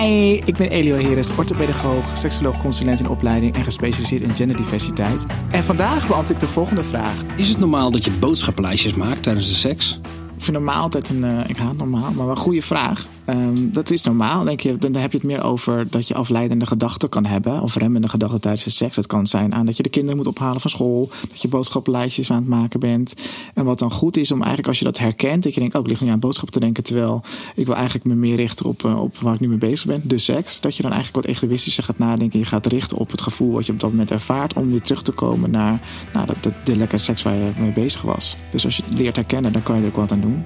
Hi, ik ben Elio Heres, orthopedagoog, seksoloog, consulent in opleiding en gespecialiseerd in genderdiversiteit. En vandaag beantwoord ik de volgende vraag. Is het normaal dat je boodschappenlijstjes maakt tijdens de seks? Ik vind normaal altijd een, uh, ik haat normaal, maar wel een goede vraag. Um, dat is normaal. Denk je, dan heb je het meer over dat je afleidende gedachten kan hebben. Of remmende gedachten tijdens de seks. Dat kan zijn aan dat je de kinderen moet ophalen van school. Dat je boodschappenlijstjes aan het maken bent. En wat dan goed is om eigenlijk als je dat herkent. Dat je denkt, oh ik lig nu aan boodschappen te denken. Terwijl ik wil eigenlijk me meer richten op, uh, op waar ik nu mee bezig ben. De seks. Dat je dan eigenlijk wat egoïstischer gaat nadenken. Je gaat richten op het gevoel wat je op dat moment ervaart. Om weer terug te komen naar, de, de, de lekkere seks waar je mee bezig was. Dus als je het leert herkennen, dan kan je er ook wat aan doen.